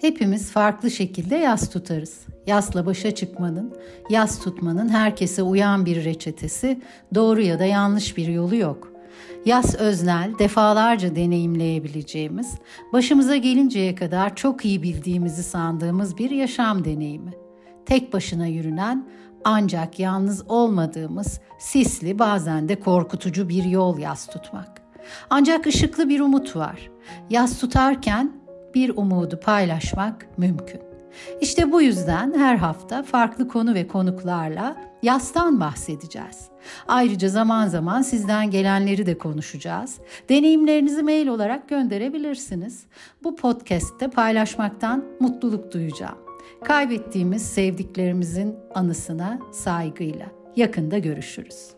Hepimiz farklı şekilde yas tutarız. Yasla başa çıkmanın, yas tutmanın herkese uyan bir reçetesi, doğru ya da yanlış bir yolu yok. Yas öznel, defalarca deneyimleyebileceğimiz, başımıza gelinceye kadar çok iyi bildiğimizi sandığımız bir yaşam deneyimi. Tek başına yürünen, ancak yalnız olmadığımız sisli bazen de korkutucu bir yol yas tutmak. Ancak ışıklı bir umut var. Yas tutarken bir umudu paylaşmak mümkün. İşte bu yüzden her hafta farklı konu ve konuklarla yastan bahsedeceğiz. Ayrıca zaman zaman sizden gelenleri de konuşacağız. Deneyimlerinizi mail olarak gönderebilirsiniz. Bu podcast'te paylaşmaktan mutluluk duyacağım. Kaybettiğimiz sevdiklerimizin anısına saygıyla. Yakında görüşürüz.